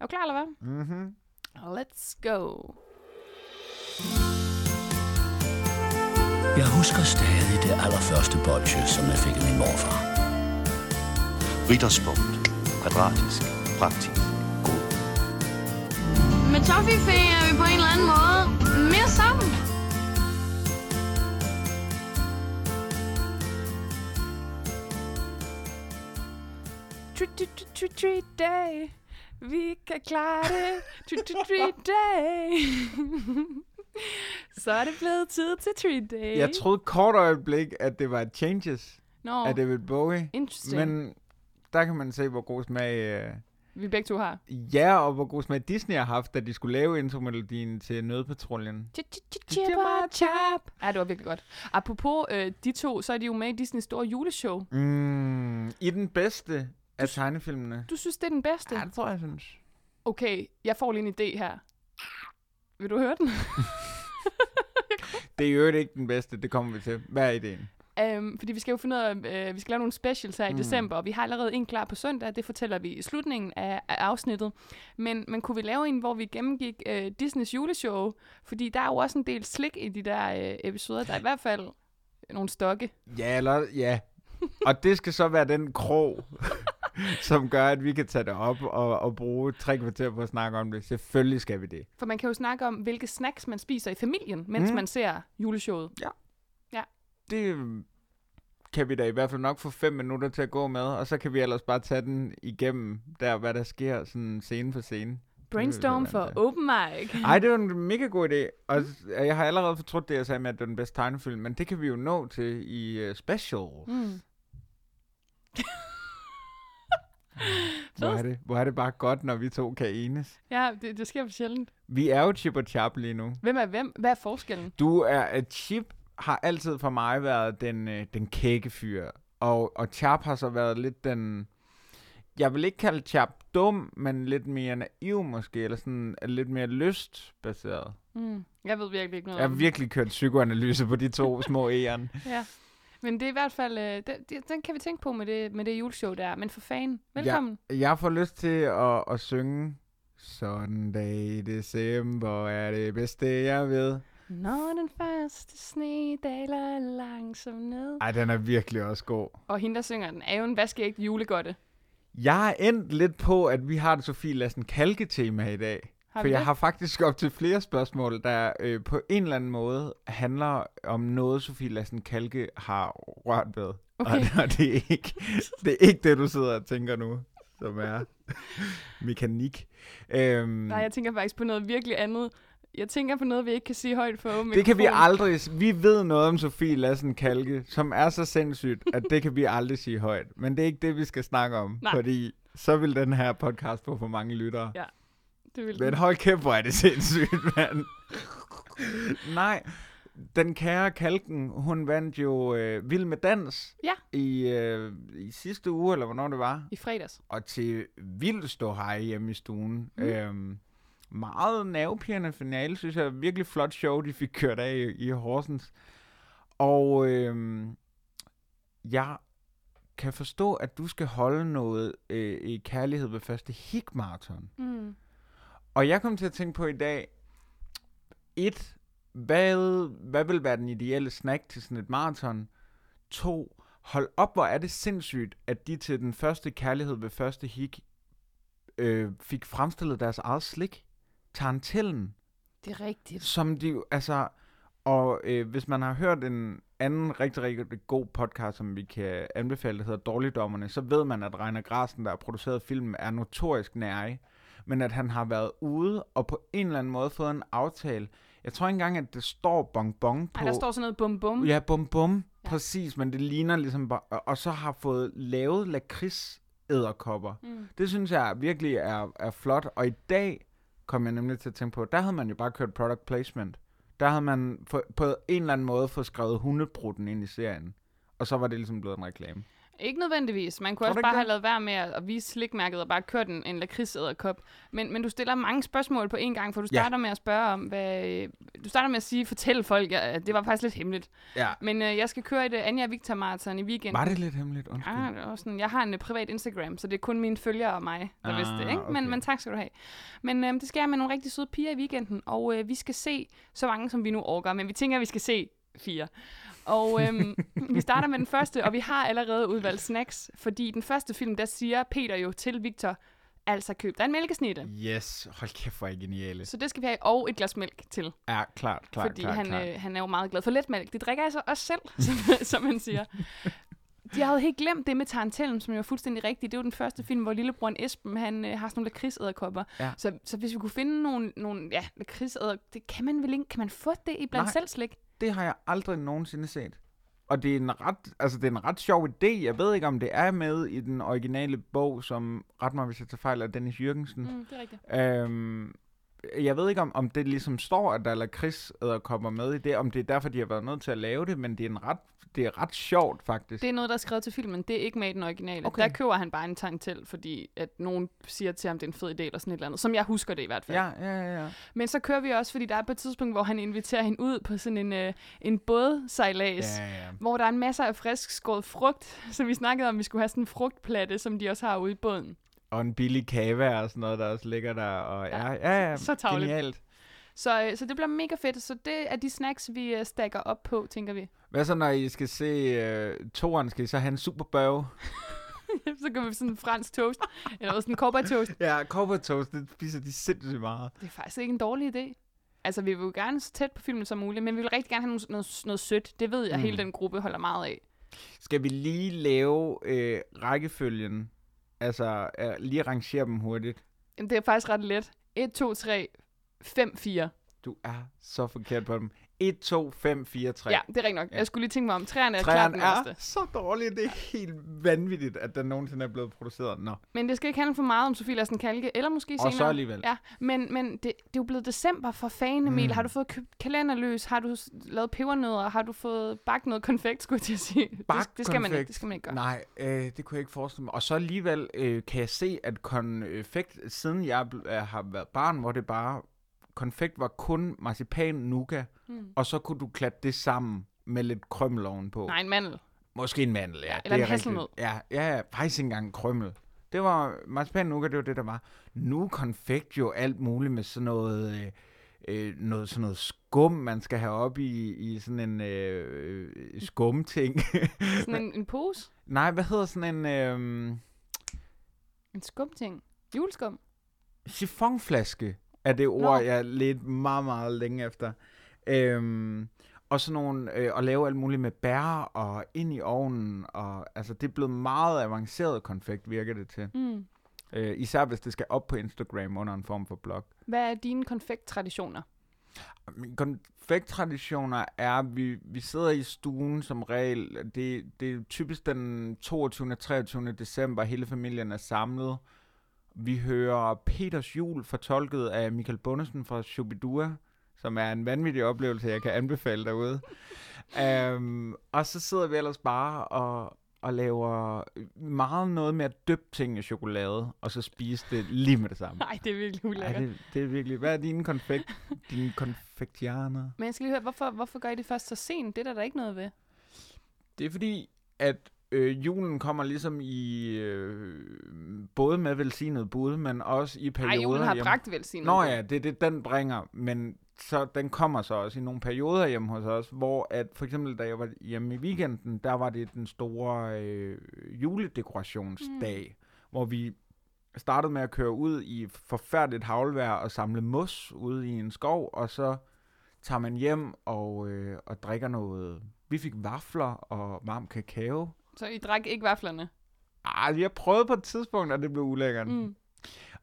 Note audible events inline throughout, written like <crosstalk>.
Er du klar, eller hvad? Mhm. Let's go. Jeg husker stadig det allerførste bolsje, som jeg fik af min morfar. Ritterspunkt. Kvadratisk. Praktisk. God. Med Toffifee er vi på en eller anden måde mere sammen. Treat, treat, treat, treat, treat day. Vi kan klare det. Treat, day. <laughs> Så er det blevet tid til treat day. Jeg troede kort øjeblik, at det var Changes Nå, af David Bowie. interesting. Men der kan man se, hvor god smag... Øh, vi begge to har. ja, og hvor god smag Disney har haft, da de skulle lave intromelodien til Nødpatruljen. Chip. Ja, det var virkelig godt. Apropos øh, de to, så er de jo med i Disneys store juleshow. Mm, I den bedste af tegnefilmene. Du synes, det er den bedste? Ja, det tror jeg, jeg synes. Okay, jeg får lige en idé her. Vil du høre den? <laughs> Det er jo ikke den bedste, det kommer vi til. Hvad er ideen? Um, fordi vi skal jo finde ud af, uh, vi skal lave nogle specials her i Mm. december, og vi har allerede en klar på søndag, det fortæller vi i slutningen af, af afsnittet. Men, men kunne vi lave en, hvor vi gennemgik uh, Disneys juleshow? Fordi der er jo også en del slik i de der uh, episoder. Der er i hvert fald nogle stokke. Ja, eller, ja. Og det skal så være den krog, <laughs> som gør, at vi kan tage det op og, og bruge tre kvarter på at snakke om det. Selvfølgelig skal vi det. For man kan jo snakke om, hvilke snacks man spiser i familien, mens Mm. man ser juleshowet. Det øh, kan vi da i hvert fald nok få fem minutter til at gå med, og så kan vi ellers bare tage den igennem, der hvad der sker, sådan scene for scene. Brainstorm for open mic. Ej, det var en mega god idé, og jeg har allerede fortrudt det, jeg sagde med, at det var den bedste tegnefilm, men det kan vi jo nå til i uh, special. Mm. <laughs> Hvor er, det, hvor er det bare godt, når vi to kan enes. Ja, det, det sker for sjældent. Vi er jo chip og chap lige nu. Hvem er hvem? Hvad er forskellen? Du er, at Chip har altid for mig været den, øh, den kække fyr, og, og Chap har så været lidt den, jeg vil ikke kalde Chap dum, men lidt mere naiv måske, eller sådan øh, lidt mere lystbaseret. Mm. Jeg ved virkelig ikke noget Jeg har virkelig kørt psykoanalyse på de to <laughs> små æren. Ja. Men det er i hvert fald, øh, den, den kan vi tænke på med det, med det juleshow der. Men for fanden, velkommen. Jeg får lyst til at, at synge Søndag i december er det bedste, jeg ved. Når den første sne daler langsomt ned. Ej, den er virkelig også god. Og hende, der synger den, er jo en vaskeægte julegodte. Jeg er endt lidt på, at vi har et Sofie Lassen Kalke-tema i dag. Har For jeg det? har faktisk op til flere spørgsmål, der øh, på en eller anden måde handler om noget, Sofie Lassen Kalke har rørt ved. Okay. Og, <laughs> og det, er ikke, det er ikke det, du sidder og tænker nu, som er <laughs> mekanik. Øhm, Nej, jeg tænker faktisk på noget virkelig andet. Jeg tænker på noget, vi ikke kan sige højt for åben det kan vi mikrofon. aldrig... Vi ved noget om Sofie Lassen Kalke, som er så sindssygt, at det kan vi aldrig sige højt. Men det er ikke det, vi skal snakke om, Nej. fordi så vil den her podcast få for mange lyttere. Ja. Det vil Men hold kæft, hvor er det sindssygt, mand. Nej, den kære Kalken, hun vandt jo øh, Vild med Dans Ja. i, øh, i sidste uge, eller hvornår det var. I fredags. Og til vild stå hej hjemme i stuen. Mm. Øhm, meget nervepirrende finale, synes jeg. Virkelig flot show, de fik kørt af i, i Horsens. Og øhm, jeg kan forstå, at du skal holde noget øh, i kærlighed ved første hikmarathon. Mm. Og jeg kom til at tænke på i dag, et, hvad, hvad vil være den ideelle snack til sådan et maraton? To, hold op, hvor er det sindssygt, at de til den første kærlighed ved første hik øh, fik fremstillet deres eget slik. Tarantillen, Det er rigtigt. som de altså, og øh, hvis man har hørt en anden rigtig, rigtig god podcast, som vi kan anbefale, der hedder Dårligdommerne, så ved man, at Reiner Grasen, der har produceret filmen, er notorisk nærig, men at han har været ude og på en eller anden måde fået en aftale. Jeg tror ikke engang, at det står bonbon på. Ej, der står sådan noget bum bum. Ja, bum bum, Ja. præcis, men det ligner ligesom bare, og- og så har fået lavet lakrids æderkopper. Mm. Det synes jeg virkelig er, er flot, og i dag kom jeg nemlig til at tænke på, der havde man jo bare kørt product placement. Der havde man for, på en eller anden måde fået skrevet hundebrutten ind i serien, og så var det ligesom blevet en reklame. Ikke nødvendigvis. Man kunne også bare ikke have det? lavet være med at, vise slikmærket og bare kørt en, en lakridsæderkop. Men, men du stiller mange spørgsmål på én gang, for du Ja. starter med at spørge om, hvad... Du starter med at sige, fortæl folk, at det var faktisk lidt hemmeligt. Ja. Men øh, jeg skal køre et Anja Victor Marathon i weekenden. Var det lidt hemmeligt? Undskyld. Ja, det var sådan, jeg har en uh, privat Instagram, så det er kun mine følgere og mig, der Ah, vidste det. Ikke? Men, okay. men tak skal du have. Men øh, det skal jeg med nogle rigtig søde piger i weekenden, og øh, vi skal se så mange, som vi nu orker. Men vi tænker, at vi skal se fire. Og <laughs> øhm, vi starter med den første, og vi har allerede udvalgt snacks, fordi den første film, der siger Peter jo til Victor, altså køb dig en mælkesnitte. Yes, hold kæft, hvor er geniale. Så det skal vi have, og et glas mælk til. Ja, klart, klart, fordi klart, han, klart. Øh, han er jo meget glad for letmælk. Det drikker jeg så også selv, <laughs> som, som man siger. <laughs> De havde helt glemt det med Tarantellen, som jo er fuldstændig rigtigt. Det er jo den første film, hvor lillebroren Esben, han øh, har sådan nogle lakridsæderkopper. Ja. Så, så hvis vi kunne finde nogle, nogle ja, lakridsæder, det kan man vel ikke, kan man få det i blandt selv slik? Det har jeg aldrig nogensinde set. Og det er, en ret, altså det er en ret sjov idé. Jeg ved ikke, om det er med i den originale bog, som ret mig, hvis jeg tager fejl af Dennis Jørgensen. Mm, det er rigtigt. Øhm, jeg ved ikke, om, om det ligesom står, at der er lakridsæderkopper med i det, om det er derfor, de har været nødt til at lave det, men det er, en ret, det er ret sjovt, faktisk. Det er noget, der er skrevet til filmen. Det er ikke med i den originale. Okay. Der køber han bare en Tarantell, fordi at nogen siger til ham, det er en fed idé eller sådan et eller andet. Som jeg husker det i hvert fald. Ja, ja, ja, ja. Men så kører vi også, fordi der er på et tidspunkt, hvor han inviterer hende ud på sådan en, øh, en bådsejlads. ja, ja. hvor der er en masse af frisk skåret frugt, <laughs> så vi snakkede om, at vi skulle have sådan en frugtplatte, som de også har ude i båden. Og en billig kava og sådan noget, der også ligger der. Og ja, ja, ja, Så tarveligt. genialt. Så, øh, så det bliver mega fedt. Så det er de snacks, vi øh, stacker op på, tænker vi. <laughs> Hvad så, når I skal se uh, toren, skal I så have en superbørge? så kan vi sådan en fransk toast, eller sådan en cowboy toast. Ja, cowboy toast, det spiser de sindssygt meget. Det er faktisk ikke en dårlig idé. Altså, vi vil jo gerne så tæt på filmen som muligt, men vi vil rigtig gerne have noget, noget, noget sødt. Det ved jeg, Mm. mm. hele den gruppe holder meget af. Skal vi lige lave øh, rækkefølgen? Altså, øh, lige rangere dem hurtigt. Jamen, det er faktisk ret let. 1, 2, 3, 5, 4. Du er så forkert på dem. 1, 2, 5, 4, 3. Ja, det er rigtigt nok. Ja. Jeg skulle lige tænke mig om. Træerne er klart den er værste. så dårlige. Det er helt vanvittigt, at den nogensinde er blevet produceret. Nå. Men det skal ikke handle for meget om Sofie Lassen Kalke, eller måske Og senere. så alligevel. Ja, men, men det, det er jo blevet december for fan, Emil. Mm. Mm. Har du fået købt kalenderløs? Har du lavet pebernødder? Har du fået bagt noget konfekt, skulle jeg sige? det, Bagt det, skal man ikke, det skal man ikke gøre. Nej, øh, det kunne jeg ikke forestille mig. Og så alligevel øh, kan jeg se, at konfekt, siden jeg øh, har været barn, hvor det bare, konfekt var kun marcipan, nougat, Mm. og så kunne du klatte det sammen med lidt krømmel ovenpå. Nej, en mandel. Måske en mandel, ja. Eller det en er hasselnød. Ja, ja, ja, faktisk ikke engang krømmel. Det var marcipan nougat, det var det, der var. Nu konfekt jo alt muligt med sådan noget, øh, øh, noget, sådan noget skum, man skal have op i, i sådan en øh, øh, skumting. <laughs> Sådan en, <laughs> en pose. Nej, hvad hedder sådan en øh, En skumting. Juleskum. chiffonflaske, er det ord, Nå. jeg ledte meget, meget længe efter. Øhm, og sådan nogle, øh, at lave alt muligt med bær og ind i ovnen, og altså det er blevet meget avanceret konfekt, virker det til. Mm. Øh, især hvis det skal op på Instagram under en form for blog. Hvad er dine konfekttraditioner? Mine konfekttraditioner er, at vi, vi sidder i stuen som regel. Det, det er typisk den 22. og 23. december, hele familien er samlet. Vi hører Peters jul fortolket af Michael Bundesen fra Shubidua, som er en vanvittig oplevelse, jeg kan anbefale derude. um, og så sidder vi ellers bare og, og laver meget noget med at dyppe ting i chokolade, og så spise det lige med det samme. Nej, det er virkelig Ej, ulækkert. det, det er virkelig... Hvad er dine konfekt? Dine konfektianer? Men jeg skal lige høre, hvorfor, hvorfor gør I det først så sent? Det er der, der ikke noget ved. Det er fordi, at øh, julen kommer ligesom i... Øh, både med velsignet bud, men også i perioder. Nej, julen har hjemme- bragt velsignet. Nå ja, det er det, den bringer. Men så, den kommer så også i nogle perioder hjemme hos os, hvor at for eksempel, da jeg var hjemme i weekenden, der var det den store øh, juledekorationsdag, mm. hvor vi startede med at køre ud i forfærdeligt havlvejr og samle mos ude i en skov, og så tager man hjem og, øh, og drikker noget. Vi fik vafler og varm kakao. Så I drak ikke vaflerne? Ah, jeg prøvede på et tidspunkt, og det blev ulækkert. Mm.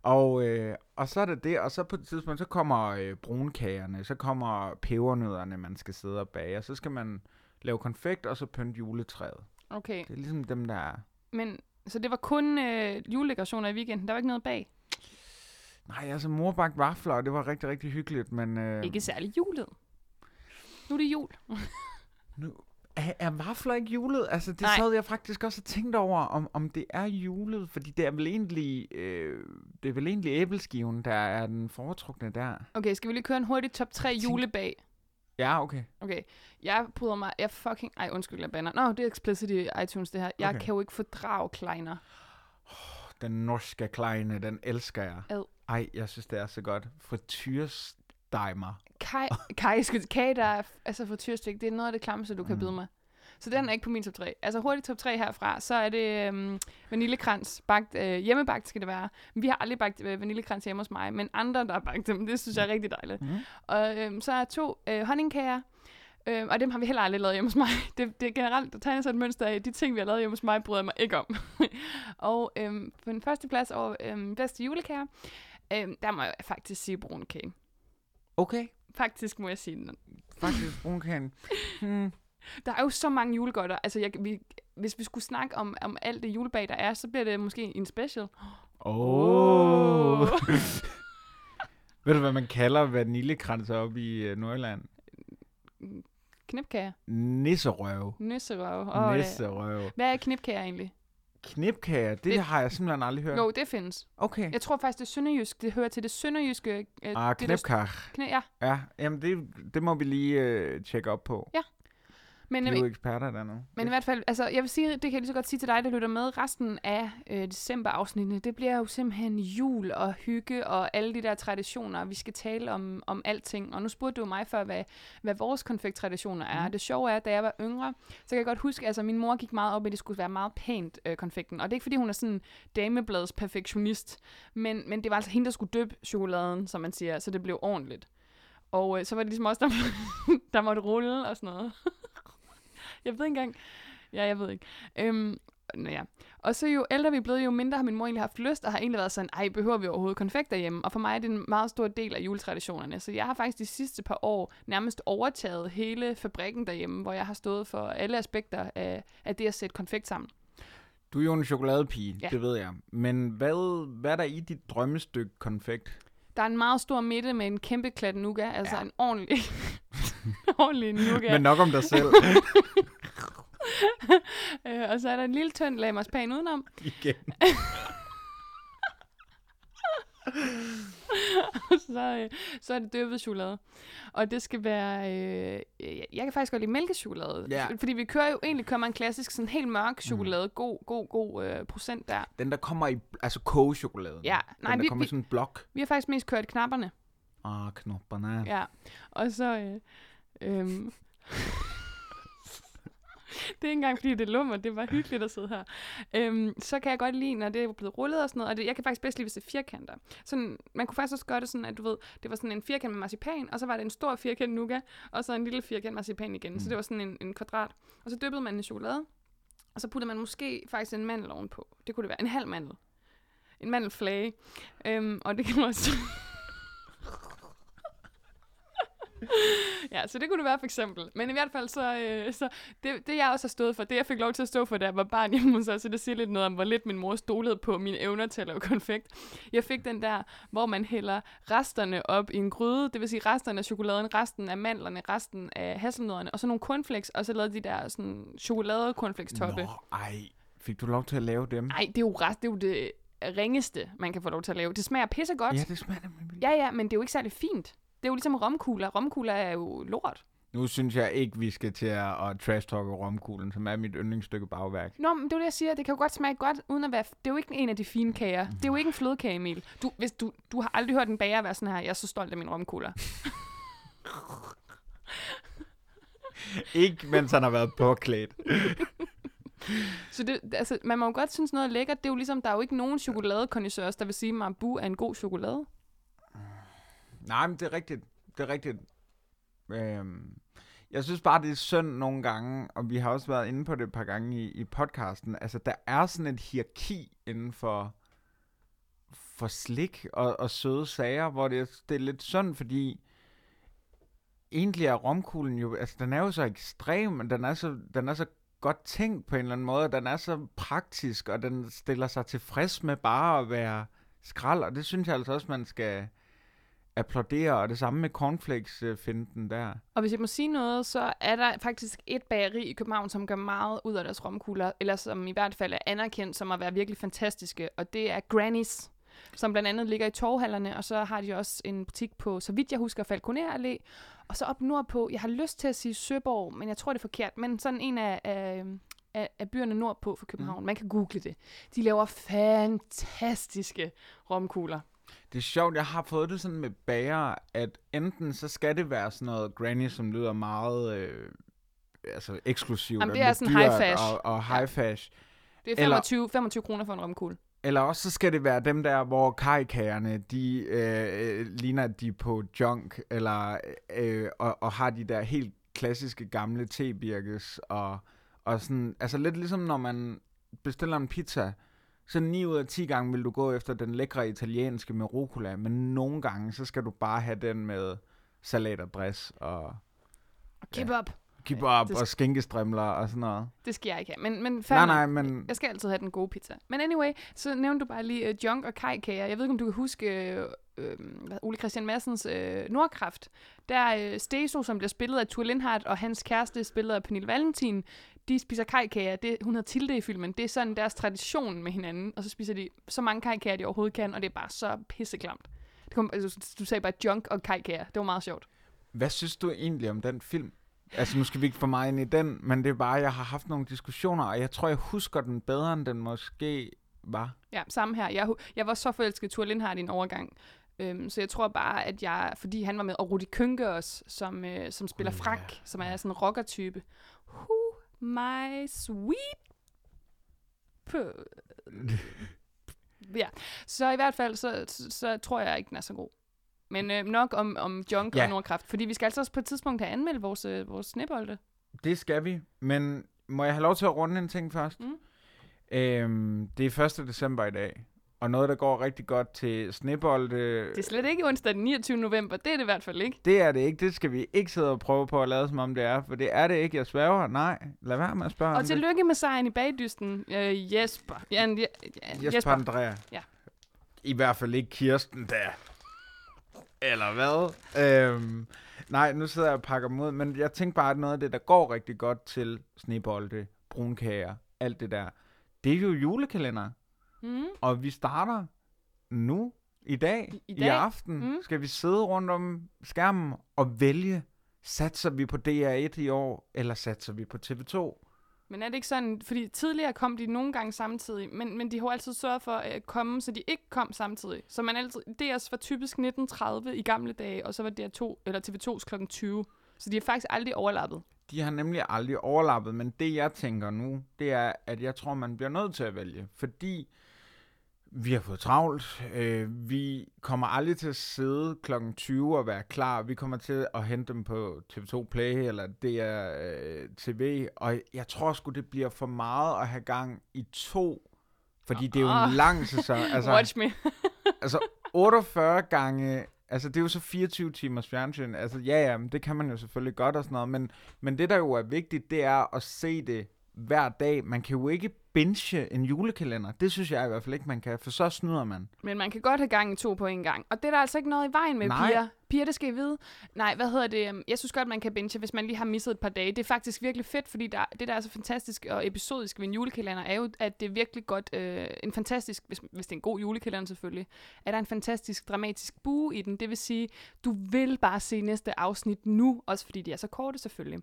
Og, øh, og så er det det, og så på et tidspunkt, så kommer øh, brunkagerne, så kommer pebernødderne, man skal sidde og bage, og så skal man lave konfekt, og så pynte juletræet. Okay, Det er ligesom dem, der er... men så det var kun øh, juledekorationer i weekenden? Der var ikke noget bag? Nej, altså mor bagte vafler, og det var rigtig, rigtig hyggeligt, men... Øh, Ikke særlig julet. Nu er det jul. Nu, Er, er vafler ikke julet? Altså, det Nej. sad jeg faktisk også og tænkte over, om, om det er julet, fordi det er vel egentlig, øh, det er vel egentlig æbleskiven, der er den foretrukne der. Okay, skal vi lige køre en hurtig top 3 Jeg tænker- julebag? Ja, okay. Okay, jeg bryder mig, jeg fucking, ej undskyld, jeg banner. Nå, det er explicit i iTunes det her. Jeg Okay. kan jo ikke fordrage kleiner. Den norske kleine, den elsker jeg. Ad. Ej, jeg synes, det er så godt. Frityrsteimer. Kaj, kaj, skal, kage, der er, altså frityrstik, det er noget af det klammeste, du kan Mm. byde mig. Så den er ikke på min top 3. Altså hurtigt top 3 herfra, så er det øhm, vaniljekrans. Bagt, øh, hjemmebagt skal det være. Vi har aldrig bagt øh, vaniljekrans hjemme hos mig, men andre, der har bagt dem, det synes jeg er rigtig dejligt. Mm. Og øhm, så er to øh, honningkager, øh, og dem har vi heller aldrig lavet hjemme hos mig. Det, det er generelt, der tegner sig et mønster af, de ting, vi har lavet hjemme hos mig, bryder jeg mig ikke om. <laughs> og øhm, på den første plads over øhm, bedste julekager, øhm, der må jeg faktisk sige brun kage. Okay, Faktisk må jeg sige den. faktisk brunkagen. Hmm. Der er jo så mange julegodter. Altså, jeg, vi, hvis vi skulle snakke om, om alt det julebag, der er, så bliver det måske en special. Åh. Oh. <laughs> Ved du, hvad man kalder vaniljekranser op i uh, Nordjylland? Knipkager. Nisserøv. Nisserøv. Oh. Nisserøv. Hvad er knipkager egentlig? Knipkager, det, Det- har jeg simpelthen aldrig hørt. Jo, det findes. Okay. Jeg tror faktisk, det er sønderjysk. Det hører til det sønderjyske. Øh, Ah, der- knipkar. Kne, ja. Ja, jamen det, det må vi lige øh, tjekke op på. Ja. Men, De er jo eksperter der nu. Men i hvert fald, altså, jeg vil sige, det kan jeg lige så godt sige til dig, der lytter med. Resten af øh, december-afsnittene, det bliver jo simpelthen jul og hygge og alle de der traditioner. Vi skal tale om, om alting. Og nu spurgte du mig før, hvad, hvad vores konfekttraditioner er. Mm. Det sjove er, at da jeg var yngre, så kan jeg godt huske, altså min mor gik meget op i, at det skulle være meget pænt, øh, konfekten. Og det er ikke, fordi hun er sådan damebladets perfektionist. Men, men det var altså hende, der skulle døbe chokoladen, som man siger, så det blev ordentligt. Og øh, så var det ligesom også, der, <laughs> der måtte rulle og sådan noget. Jeg ved ikke engang, Ja, jeg ved ikke. Øhm, nå ja. Og så jo ældre vi er blevet, jo mindre har min mor egentlig haft lyst, og har egentlig været sådan, ej, behøver vi overhovedet konfekt derhjemme? Og for mig er det en meget stor del af juletraditionerne. Så jeg har faktisk de sidste par år nærmest overtaget hele fabrikken derhjemme, hvor jeg har stået for alle aspekter af, af det at sætte konfekt sammen. Du er jo en chokoladepige, Ja. det ved jeg. Men hvad, hvad er der i dit drømmestykke konfekt? Der er en meget stor midte med en kæmpe klat nougat, altså Ja. en ordentlig, <laughs> ordentlig nougat. Men nok om dig selv <laughs> <laughs> øh, og så er der en lille tynd lag marcipan udenom. igen. <laughs> så, øh, så er det døbet chokolade. Og det skal være... Øh, jeg, kan faktisk godt lide mælkechokolade. Ja. Fordi vi kører jo egentlig man en klassisk sådan helt mørk chokolade. Mm. God, god, god øh, procent der. Den, der kommer i, altså kogechokoladen. Ja, nej, Den, der vi, kommer i sådan en blok. vi har faktisk mest kørt knapperne. Ah, knopperne. Ja. Og så... Øh, øh, <laughs> det er ikke engang, fordi det er lummer. Det var hyggeligt at sidde her. Øhm, så kan jeg godt lide, når det er blevet rullet og sådan noget. Og det, jeg kan faktisk bedst lide, hvis det er firkanter. Sådan, man kunne faktisk også gøre det sådan, at du ved, det var sådan en firkant med marcipan, og så var det en stor firkant nougat, og så en lille firkant marcipan igen. Mm. Så det var sådan en, en kvadrat. Og så dyppede man i chokolade, og så puttede man måske faktisk en mandel ovenpå. Det kunne det være. En halv mandel. En mandelflage. Øhm, og det kan man også... <laughs> <laughs> ja, så det kunne det være for eksempel. Men i hvert fald så, øh, så det, det jeg også har stået for, det jeg fik lov til at stå for, da jeg var barn hjemme hos os, så det siger lidt noget om, hvor lidt min mor stolede på mine evner til at lave konfekt. Jeg fik den der, hvor man hælder resterne op i en gryde, det vil sige resterne af chokoladen, resten af mandlerne, resten af hasselnødderne, og så nogle cornflakes, og så lavede de der sådan chokolade cornflakes toppe. Nå, ej. Fik du lov til at lave dem? Nej, det er jo rest, det er jo det ringeste, man kan få lov til at lave. Det smager pissegodt. Ja, det smager nemlig. Ja, ja, men det er jo ikke særlig fint. Det er jo ligesom romkugler. Romkugler er jo lort. Nu synes jeg ikke, vi skal til at, at trash-talke romkuglen, som er mit yndlingsstykke bagværk. Nå, men det er jo det, jeg siger. Det kan jo godt smage godt, uden at være... Det er jo ikke en af de fine kager. Det er jo ikke en flødekage, Emil. Du, hvis du, du har aldrig hørt en bager være sådan her, jeg er så stolt af min romkugler. <laughs> ikke mens han har været påklædt. <laughs> Så det, altså, man må jo godt synes noget er lækkert. Det er jo ligesom, der er jo ikke nogen chokoladekondisørs, der vil sige, at Marabou er en god chokolade. Nej, men det er rigtigt. Det er rigtigt. Øhm, jeg synes bare, det er synd nogle gange, og vi har også været inde på det et par gange i, i podcasten. Altså, der er sådan et hierarki inden for, for slik og, og søde sager, hvor det, er- det er lidt synd, fordi egentlig er romkuglen jo, altså den er jo så ekstrem, men den er så, den er så godt tænkt på en eller anden måde, og den er så praktisk, og den stiller sig tilfreds med bare at være skrald, og det synes jeg altså også, man skal applaudere, og det samme med cornflakes-finden der. Og hvis jeg må sige noget, så er der faktisk et bageri i København, som gør meget ud af deres romkugler, eller som i hvert fald er anerkendt som at være virkelig fantastiske, og det er Granny's, som blandt andet ligger i torvhallerne, og så har de også en butik på, så vidt jeg husker, Falconer Allé, og så op nordpå, jeg har lyst til at sige Søborg, men jeg tror, det er forkert, men sådan en af, af, af, af byerne nordpå for København, mm. man kan google det. De laver fantastiske romkugler. Det er sjovt, jeg har fået det sådan med bager, at enten så skal det være sådan noget granny, som lyder meget øh, altså eksklusivt Jamen, det er sådan dyrt high-fash. og, og high fash. Det er Eller- 25, 25 kroner for en romkugle. Eller også så skal det være dem der, hvor kajkagerne, de øh, øh, ligner, at de er på junk, eller, øh, og, og har de der helt klassiske gamle tebirkes, og, og sådan, altså lidt ligesom når man bestiller en pizza, så 9 ud af 10 gange vil du gå efter den lækre italienske med rucola, men nogle gange, så skal du bare have den med salat og dress, og Og kebab. kebab det- og skinkestrimler og sådan noget. Det skal jeg ikke have. Men, men fair Nej, nej, men Jeg skal altid have den gode pizza. Men anyway, så nævnte du bare lige uh, junk og kajkager. Jeg ved ikke, om du kan huske uh, øh, hvad, Ole Christian Massens uh, Nordkraft. Der er uh, Steso, som bliver spillet af Tur Lindhardt, og hans kæreste spillet af Pernille Valentin. De spiser kajkager. Det, hun hedder Tilde i filmen. Det er sådan deres tradition med hinanden. Og så spiser de så mange kajkager, de overhovedet kan, og det er bare så pisseklamt. Det kom, altså, du sagde bare junk og kajkager. Det var meget sjovt. Hvad synes du egentlig om den film? Altså, nu skal vi ikke få meget ind i den, men det er bare, jeg har haft nogle diskussioner, og jeg tror, jeg husker den bedre, end den måske var. Ja, samme her. Jeg, jeg var så forelsket i Tur Lindhardt i en overgang. Øhm, så jeg tror bare, at jeg, fordi han var med, og Rudi Kønke også, som, øh, som spiller oh, Frank, ja. som er sådan en rocker-type. Who my sweet... <laughs> Ja, så i hvert fald, så, så, så tror jeg ikke, den er så god. Men øh, nok om, om junk. Ja. og Nordkraft, fordi vi skal altså også på et tidspunkt have anmeldt vores, øh, vores snebolde. Det skal vi, men må jeg have lov til at runde en ting først? Mm. Øhm, det er 1. december i dag, og noget, der går rigtig godt til snebolde, Det er slet ikke onsdag den 29. november, det er det i hvert fald ikke. det er det ikke. Det skal vi ikke sidde og prøve på at lade som om det er, for det er det ikke. Jeg sværger. Nej, lad være med at spørge Og det. tillykke med sejren i bagdysten, øh, Jesper. Jan, ja, Jesper, Jesper Andrea. Ja. I hvert fald ikke Kirsten der. Eller hvad? Øhm, nej, nu sidder jeg og pakker mod, men jeg tænker bare, at noget af det, der går rigtig godt til snebolde, brunkager, alt det der, det er jo julekalender. Mm. Og vi starter nu, i dag, I- i, dag? aften, Mm. skal vi sidde rundt om skærmen og vælge, satser vi på DR1 i år, eller satser vi på TV2? Men er det ikke sådan, fordi tidligere kom de nogle gange samtidig, men, men de har altid sørget for at komme, så de ikke kom samtidig. Så man altid, DR's var typisk 19.30 i gamle dage, og så var DR2, eller TV2's kl. 20. Så de har faktisk aldrig overlappet. De har nemlig aldrig overlappet, men det jeg tænker nu, det er, at jeg tror, man bliver nødt til at vælge, fordi vi har fået travlt. Øh, vi kommer aldrig til at sidde kl. 20 og være klar. Vi kommer til at hente dem på TV2 Play eller DR øh, TV, og jeg tror sgu, det bliver for meget at have gang i to, fordi det er jo en Ah. lang sæson. <laughs> Altså, Watch me. <laughs> altså 48 gange, altså det er jo så 24 timers fjernsyn, altså ja, ja, men det kan man jo selvfølgelig godt og sådan noget, men, men det der jo er vigtigt, det er at se det hver dag. Man kan jo ikke binge en julekalender, det synes jeg i hvert fald ikke, man kan, for så snyder man. Men man kan godt have gang i to på en gang. Og det er der altså ikke noget i vejen med, Nej. piger. Piger, det skal I vide. Nej, hvad hedder det? Øhm, jeg synes godt, man kan binge, hvis man lige har misset et par dage. Det er faktisk virkelig fedt, fordi der, det, der er så fantastisk og episodisk ved en julekalender, er jo, at det er virkelig godt, øh, en fantastisk, hvis, hvis det er en god julekalender selvfølgelig, er der en fantastisk dramatisk bue i den. Det vil sige, du vil bare se næste afsnit nu, også fordi de er så korte selvfølgelig.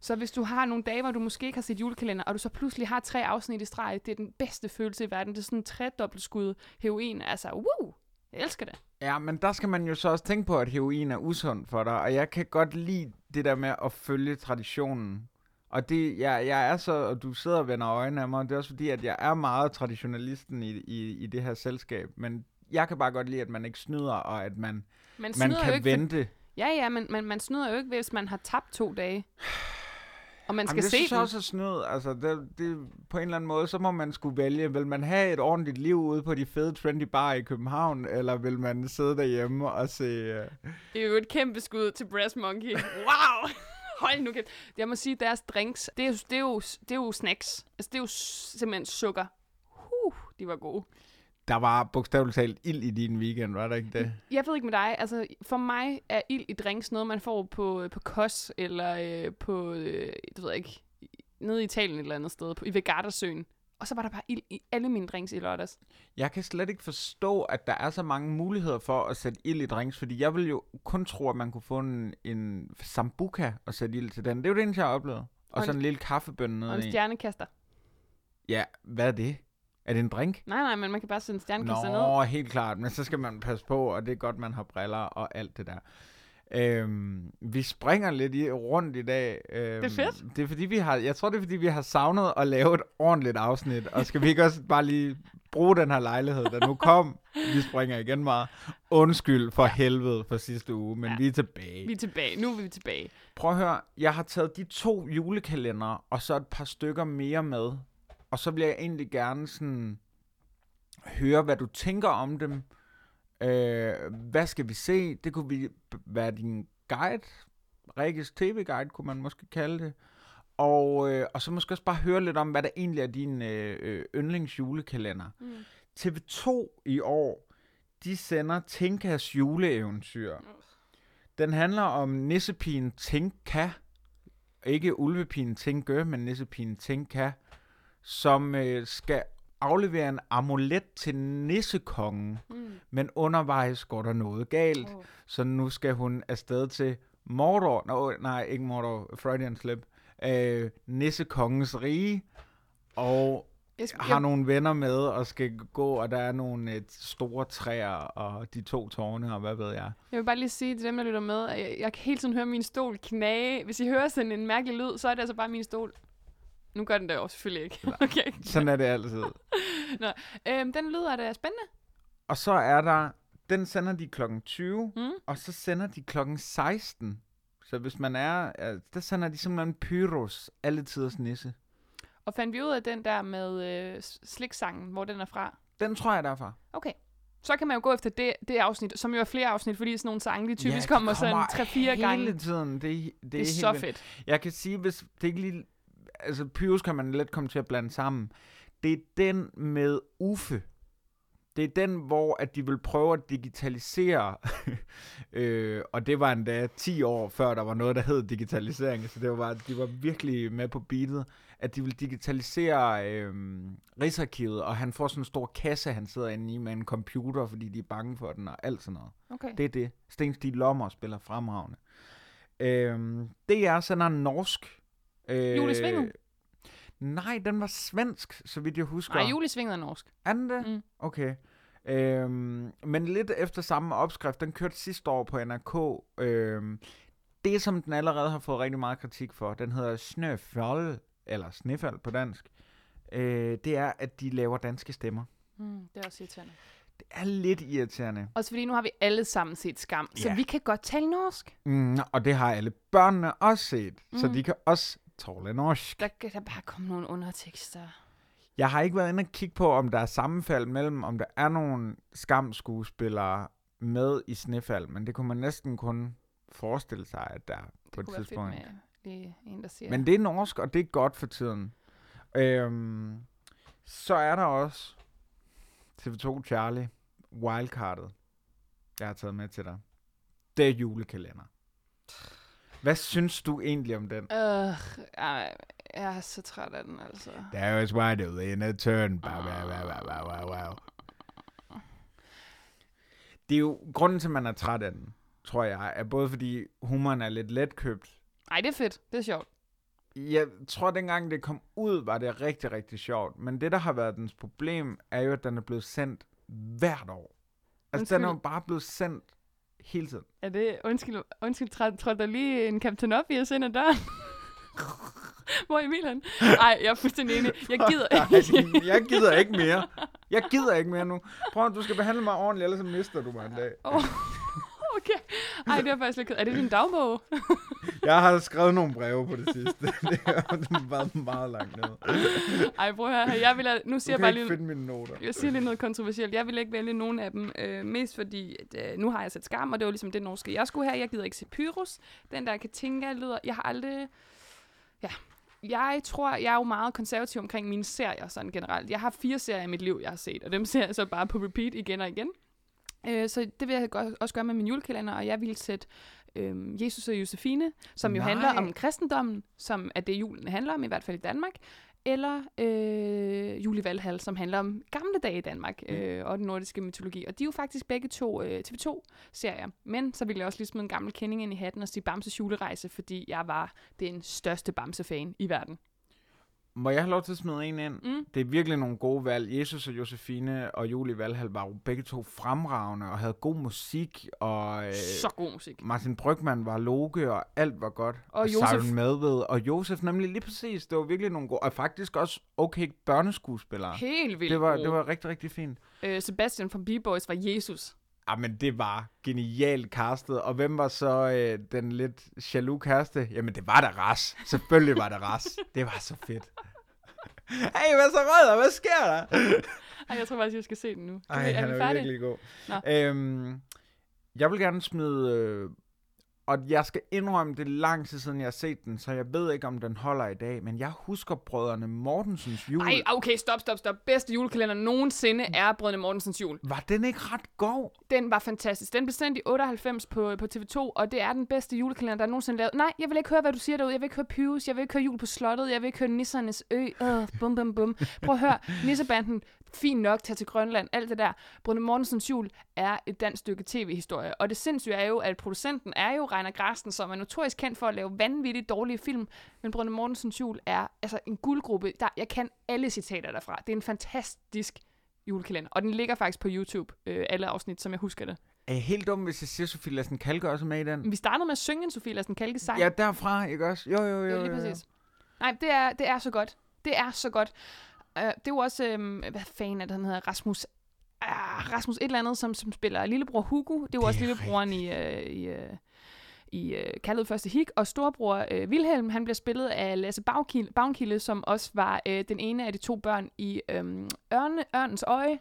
Så hvis du har nogle dage, hvor du måske ikke har set julekalender, og du så pludselig har tre afsnit i streg, det er den bedste følelse i verden. Det er sådan en tredobbelt skud heroin. Altså, woo! Jeg elsker det. Ja, men der skal man jo så også tænke på, at heroin er usund for dig, og jeg kan godt lide det der med at følge traditionen. Og det, jeg, jeg er så, og du sidder og vender øjnene af mig, og det er også fordi, at jeg er meget traditionalisten i, i, i det her selskab, men jeg kan bare godt lide, at man ikke snyder, og at man, Man, man kan ikke, vente. Ja, ja, men, men man snyder jo ikke, hvis man har tabt to dage. Og man skal Jamen, det se synes jeg den. også er snyd. Altså, det, det, på en eller anden måde, så må man skulle vælge. Vil man have et ordentligt liv ude på de fede trendy bar i København, eller vil man sidde derhjemme og se... Uh... Det er jo et kæmpe skud til Brass Monkey. <laughs> Wow! Hold nu kæft. Jeg må sige, deres drinks, det er, jo, det, er jo, det er jo snacks. Altså, det er jo simpelthen sukker. Uh, de var gode. Der var bogstaveligt talt ild i din weekend, var der ikke det? Jeg ved ikke med dig, altså for mig er ild i drinks noget, man får på, på Kos, eller øh, på, øh, det ved jeg ikke, nede i Italien et eller andet sted, på, i Vegardersøen. Og så var der bare ild i alle mine drinks i lørdags. Jeg kan slet ikke forstå, at der er så mange muligheder for at sætte ild i drinks, fordi jeg vil jo kun tro, at man kunne få en, en sambuca og sætte ild til den. Det er jo det eneste, jeg har oplevet. Og, Og så en- en lille kaffebønne Og en nede stjernekaster. Ja, hvad er det? Er det en drink? Nej, nej, men man kan bare sætte en stjernekaster ned. Nå, helt klart. Men så skal man passe på, og det er godt, man har briller og alt det der. Øhm, vi springer lidt i, rundt i dag. Øhm, Det er fedt. Det er fordi, vi har, jeg tror, det er fordi, vi har savnet at lave et ordentligt afsnit. Og skal vi ikke også bare lige bruge den her lejlighed, der nu kom? Vi springer igen meget. Undskyld for helvede for sidste uge, men Ja. vi er tilbage. Vi er tilbage. Nu er vi tilbage. Prøv at høre, jeg har taget de to julekalendere, og så et par stykker mere med. Og så vil jeg egentlig gerne sådan høre, hvad du tænker om dem. Øh, hvad skal vi se? Det kunne vi være din guide. Rikkes tv-guide, kunne man måske kalde det. Og, øh, og så måske også bare høre lidt om, hvad der egentlig er din øh, øh, yndlingsjulekalender. Mm. TV2 i år, de sender Tinkas juleeventyr. Den handler om nissepigen Tinka. Ikke ulvepigen Tinke, men nissepigen Tinka, som øh, skal aflevere en amulet til nissekongen. Mm. Men undervejs går der noget galt, Oh. så nu skal hun afsted til Mordor. Nå, nej, ikke Mordor. Freudian slip. Øh, nissekongens rige. Og Jeg, skal, har jeg, nogle venner med og skal gå, og der er nogle øh, store træer og de to tårne, og hvad ved jeg. jeg vil bare lige sige til dem, der lytter med, at jeg, jeg kan hele tiden høre min stol knage. Hvis I hører sådan en mærkelig lyd, så er det altså bare min stol. Nu gør den det jo selvfølgelig ikke. <laughs> Okay. Sådan er det altid. <laughs> Øhm, den lyder da spændende. Og så er der, den sender de klokken 20, Mm. og så sender de klokken 16. Så hvis man er, der sender de simpelthen Pyros, alle tiders nisse. Og fandt vi ud af den der med øh, sliksangen, hvor den er fra? Den tror jeg derfor. Okay. Så kan man jo gå efter det, det afsnit, som jo er flere afsnit, fordi sådan nogle sange, de typisk de kommer sådan 3-4 gange. hele tiden. Det, det, Det er helt så vildt. fedt. Jeg kan sige, hvis det ikke lige... Altså, Pyrus kan man let komme til at blande sammen. Det er den med Uffe. Det er den, hvor at de vil prøve at digitalisere, <laughs> øh, og det var endda 10 år før, der var noget, der hed digitalisering, så det var, bare- de var virkelig med på beatet, at de vil digitalisere øh, Rigsarkivet, og han får sådan en stor kasse, han sidder inde i med en computer, fordi de er bange for den, og alt sådan noget. Okay. Det er det. Sten Stig Lommer spiller fremragende. Øhm, DR sender en norsk. Øh, Julesvinget? Nej, den var svensk, så vidt jeg husker. Nej, julesvinget er norsk. Er den det? Mm. Okay. Øhm, men lidt efter samme opskrift, den kørte sidste år på NRK. Øhm, det, som den allerede har fået rigtig meget kritik for, den hedder Snøfjold, eller Snefald på dansk, øh, det er, at de laver danske stemmer. Mm, det er også irriterende. Det er lidt irriterende. Også fordi nu har vi alle sammen set Skam, så Ja. vi kan godt tale norsk. Mm, og det har alle børnene også set, mm. så de kan også tåle norsk. Der kan der bare komme nogle undertekster. Jeg har ikke været inde og kigge på, om der er sammenfald mellem, om der er nogle skamskuespillere med i Snefald, men det kunne man næsten kun forestille sig, at der er på Det et fedt tidspunkt. med lige en, der siger... Men det er norsk, og det er godt for tiden. Øhm, så er der også TV2 Charlie, Wildcardet, jeg har taget med til dig. Det er julekalender. Hvad synes du egentlig om den? Øh, jeg er så træt af den, altså. There is wide in a turn. Bow, bow, bow, bow, bow, bow. Det er jo grunden til, at man er træt af den, tror jeg, er både fordi humoren er lidt letkøbt. Ej, det er fedt. Det er sjovt. Jeg tror, dengang det kom ud, var det rigtig, rigtig sjovt. Men det, der har været dens problem, er jo, at den er blevet sendt hvert år. Altså, den er jo Undskyld. bare blevet sendt hele tiden. Er det... Undskyld, undskyld træt, tror der lige en Captain Obvious ind ad døren? <laughs> Hvor Emil han? Ej, jeg er fuldstændig enig. Jeg gider <laughs> Nej, jeg gider ikke mere. Jeg gider ikke mere nu. Prøv, du skal behandle mig ordentligt, ellers så mister du mig en dag. Åh, okay. <laughs> Ej, det er faktisk lidt. Er det din dagbog? <laughs> Jeg har skrevet nogle breve på det sidste. <laughs> det har været meget langt ned. Ej, prøv her. Jeg vil, nu siger jeg bare lige... finde mine noter. Jeg siger lige noget kontroversielt. Jeg vil ikke vælge nogen af dem, øh, mest fordi, at, øh, nu har jeg set skam, og det var ligesom det norske, jeg skulle have. Jeg gider ikke se Pyrus. Den der Katinka lyder, jeg har aldrig... Ja, jeg tror, jeg er jo meget konservativ omkring mine serier sådan generelt. Jeg har fire serier i mit liv, jeg har set, og dem ser jeg så bare på repeat igen og igen. Øh, så det vil jeg også gøre med min julekalender, og jeg vil sætte øh, Jesus og Josefine, som jo Nej. handler om kristendommen, som er det julen handler om, i hvert fald i Danmark, eller øh, Jul i Valhall, som handler om gamle dage i Danmark øh, og den nordiske mytologi. Og de er jo faktisk begge to øh, TV2-serier. Men så vil jeg også lige smide en gammel kending ind i hatten og sige Bamses julerejse, fordi jeg var den største Bamse-fan i verden. Må jeg have lov til at smide en ind? Mm. Det er virkelig nogle gode valg. Jesus og Josefine og Julie Valhall var jo begge to fremragende og havde god musik. Og øh, Så god musik. Martin Brygman var loge, og alt var godt. Og Josef- Simon Madved og Josef nemlig lige præcis. Det var virkelig nogle gode, og faktisk også okay børneskuespillere. Helt vildt Det var, gode. det var rigtig, rigtig fint. Øh, Sebastian fra B-Boys var Jesus. Ah, men det var genialt castet. Og hvem var så øh, den lidt jaloux kæreste? Jamen, det var da Ras. Selvfølgelig var det Ras. <laughs> Det var så fedt. <laughs> hey, hvad så rød, hvad sker der? Ej, jeg tror faktisk, jeg skal se den nu. Ej, er han er færdige? virkelig god. Nå. Øhm, jeg vil gerne smide... Øh, og jeg skal indrømme, det er lang tid siden, jeg har set den, så jeg ved ikke, om den holder i dag. Men jeg husker brødrene Mortensens jul. Ej, okay, stop, stop, stop. Bedste julekalender nogensinde er Brødrene Mortensens jul. Var den ikke ret god? Den var fantastisk. Den blev sendt i 98 på, på TV2, og det er den bedste julekalender, der er nogensinde lavet. Nej, jeg vil ikke høre, hvad du siger derude. Jeg vil ikke høre Pyrus, jeg vil ikke høre Jul på Slottet, jeg vil ikke høre Nissernes Ø. Øh, bum, bum, bum. Prøv at høre, Nissebanden, fint nok, tag til Grønland, alt det der. Brødrene Mortensens jul er et dansk stykke tv-historie, og det sindssyge er jo, at producenten er jo Reiner Grasten, som er notorisk kendt for at lave vanvittigt dårlige film, men Brødrene Mortensens jul er altså en guldgruppe. Der, jeg kan alle citater derfra. Det er en fantastisk julekalender, og den ligger faktisk på YouTube, øh, alle afsnit, som jeg husker det. Er jeg helt dum, hvis jeg siger, Sofie Lassen Kalke også med i den? Vi startede med at synge en Sofie Lassen Kalke sang. Ja, derfra, ikke også? Jo, jo, jo. jo, lige jo, jo. præcis. Nej, det er, det er så godt. Det er så godt. Uh, det er jo også, um, hvad fanden er det, han hedder? Rasmus, uh, Rasmus et eller andet, som, som spiller lillebror Hugo. Det er jo Det også lillebroren i, uh, i, uh, i uh, Kaldet Første Hik. Og storebror uh, Vilhelm, han bliver spillet af Lasse Bavkilde, Bavnkilde, som også var uh, den ene af de to børn i um, Ørne, Ørnens Øje.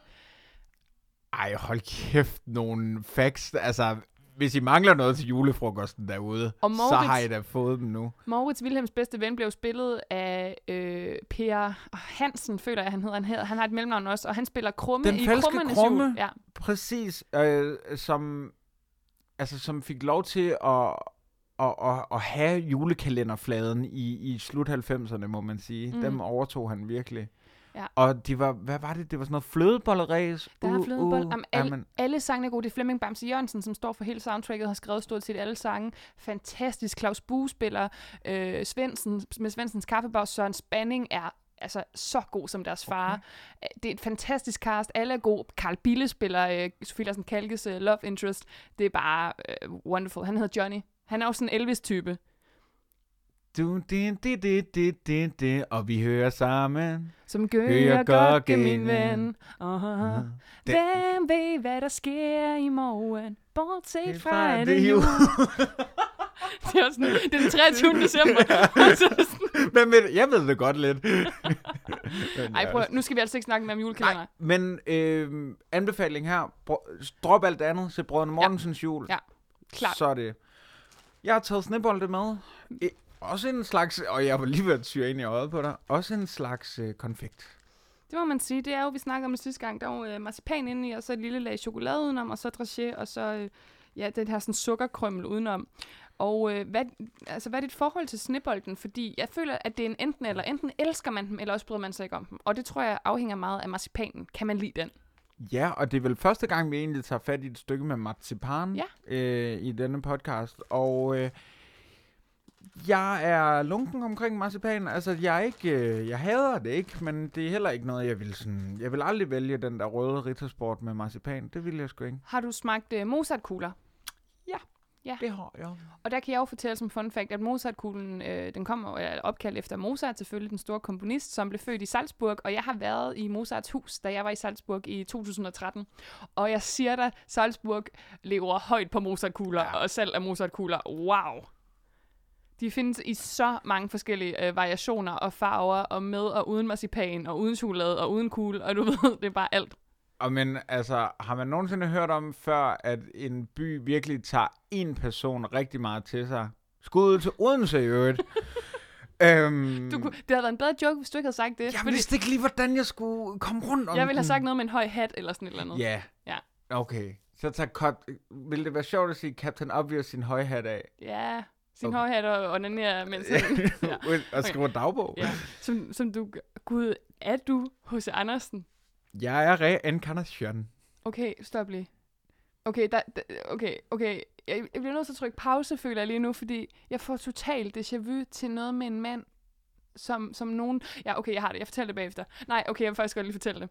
Ej, hold kæft, nogle facts. Altså, hvis I mangler noget til julefrokosten derude, Og så Moritz- har I da fået dem nu. Moritz Wilhelms bedste ven blev spillet af øh, Per Hansen, føler jeg, han hedder. Han, hedder. han har et mellemnavn også, og han spiller Krumme Den i Krummernes Krumme? Jul. Ja. Præcis, øh, som, altså, som fik lov til at, at, at, at have julekalenderfladen i, i slut 90'erne, må man sige. Mm. Dem overtog han virkelig. Ja. Og de var, hvad var det? Det var sådan noget flødebolleræs. Der er flødebold. Jamen, alle, Jamen, alle sangene er gode. Det er Flemming Bamse Jørgensen, som står for hele soundtracket, har skrevet stort set alle sange. Fantastisk. Claus Bue spiller øh, Svendsen, med Svendsens kaffebag. Søren Spanning er altså så god som deres far. Okay. Det er et fantastisk cast. Alle er gode. Carl Bille spiller øh, Sofie Larsen Kalkes øh, love interest. Det er bare øh, wonderful. Han hedder Johnny. Han er jo sådan en Elvis-type. Du, det, det, det, det, det, det, og vi hører sammen. Som gør Hører jeg godt, godt, min ven. Uh-huh. Det- Hvem ved, hvad der sker i morgen? Bortset fra, at det det er jul. <laughs> det er sådan, det er den 23. december. <laughs> Er Men, men jeg ved det godt lidt. <laughs> Ej, prøv, ja. at- nu skal vi altså ikke snakke mere om julekalender. Nej, men øh, anbefaling her. Drop alt andet. Se Brødrene Mortensens jul. Ja, klart. Så er det. Jeg har taget snebolde med. Også en slags, og jeg var lige ved at tyre ind i øjet på dig, også en slags øh, konfekt. Det må man sige. Det er jo, vi snakkede om det sidste gang. Der er jo øh, marcipan inde i, og så et lille lag chokolade udenom, og så dragé, og så øh, ja, den her sådan sukkerkrømmel udenom. Og øh, hvad, altså, hvad er dit forhold til snebolden? Fordi jeg føler, at det er en enten eller. Enten elsker man dem, eller også bryder man sig ikke om dem. Og det tror jeg afhænger meget af marcipanen. Kan man lide den? Ja, og det er vel første gang, vi egentlig tager fat i et stykke med marcipan Ja. øh, i denne podcast. Og øh, jeg er lunken omkring marcipan. Altså, jeg er ikke, øh, jeg hader det ikke, men det er heller ikke noget, jeg vil sådan... Jeg vil aldrig vælge den der røde rittersport med marcipan. Det vil jeg sgu ikke. Har du smagt øh, Mozart-kugler? Det har jeg. Og der kan jeg jo fortælle som fun fact, at Mozart-kuglen, øh, den kommer er opkaldt efter Mozart, selvfølgelig den store komponist, som blev født i Salzburg, og jeg har været i Mozarts hus, da jeg var i Salzburg i 2013. Og jeg siger dig, Salzburg lever højt på Mozart-kugler, ja. Ja. og salg af Mozart-kugler, wow! De findes i så mange forskellige øh, variationer og farver, og med og uden marcipan, og uden chokolade, og uden kugle, og du <laughs> ved, det er bare alt. Og men altså, har man nogensinde hørt om før, at en by virkelig tager en person rigtig meget til sig? Skud ud til Odense i øvrigt. <laughs> Øhm, Du kunne, det havde været en bedre joke, hvis du ikke havde sagt det. jeg vidste ikke lige, hvordan jeg skulle komme rundt om jeg ville have sagt noget med en høj hat eller sådan et eller andet. Ja. Ja. Okay. Så tager cut. Vil det være sjovt at sige Captain Obvious sin høje hat af? Ja, sin Okay. høj hat og onanere, mens han, ja. <laughs> og skrive dagbog? ja. Som, som du, gud, er du H.C. Andersen? Jeg er reinkarnation. Okay, stop lige. Okay, der, der, okay, okay. Jeg, jeg bliver nødt til at trykke pause, føler jeg lige nu, fordi jeg får totalt déjà vu til noget med en mand, som, som nogen... Ja, okay, jeg har det. Jeg fortæller det bagefter. Nej, okay, jeg vil faktisk godt lige fortælle det.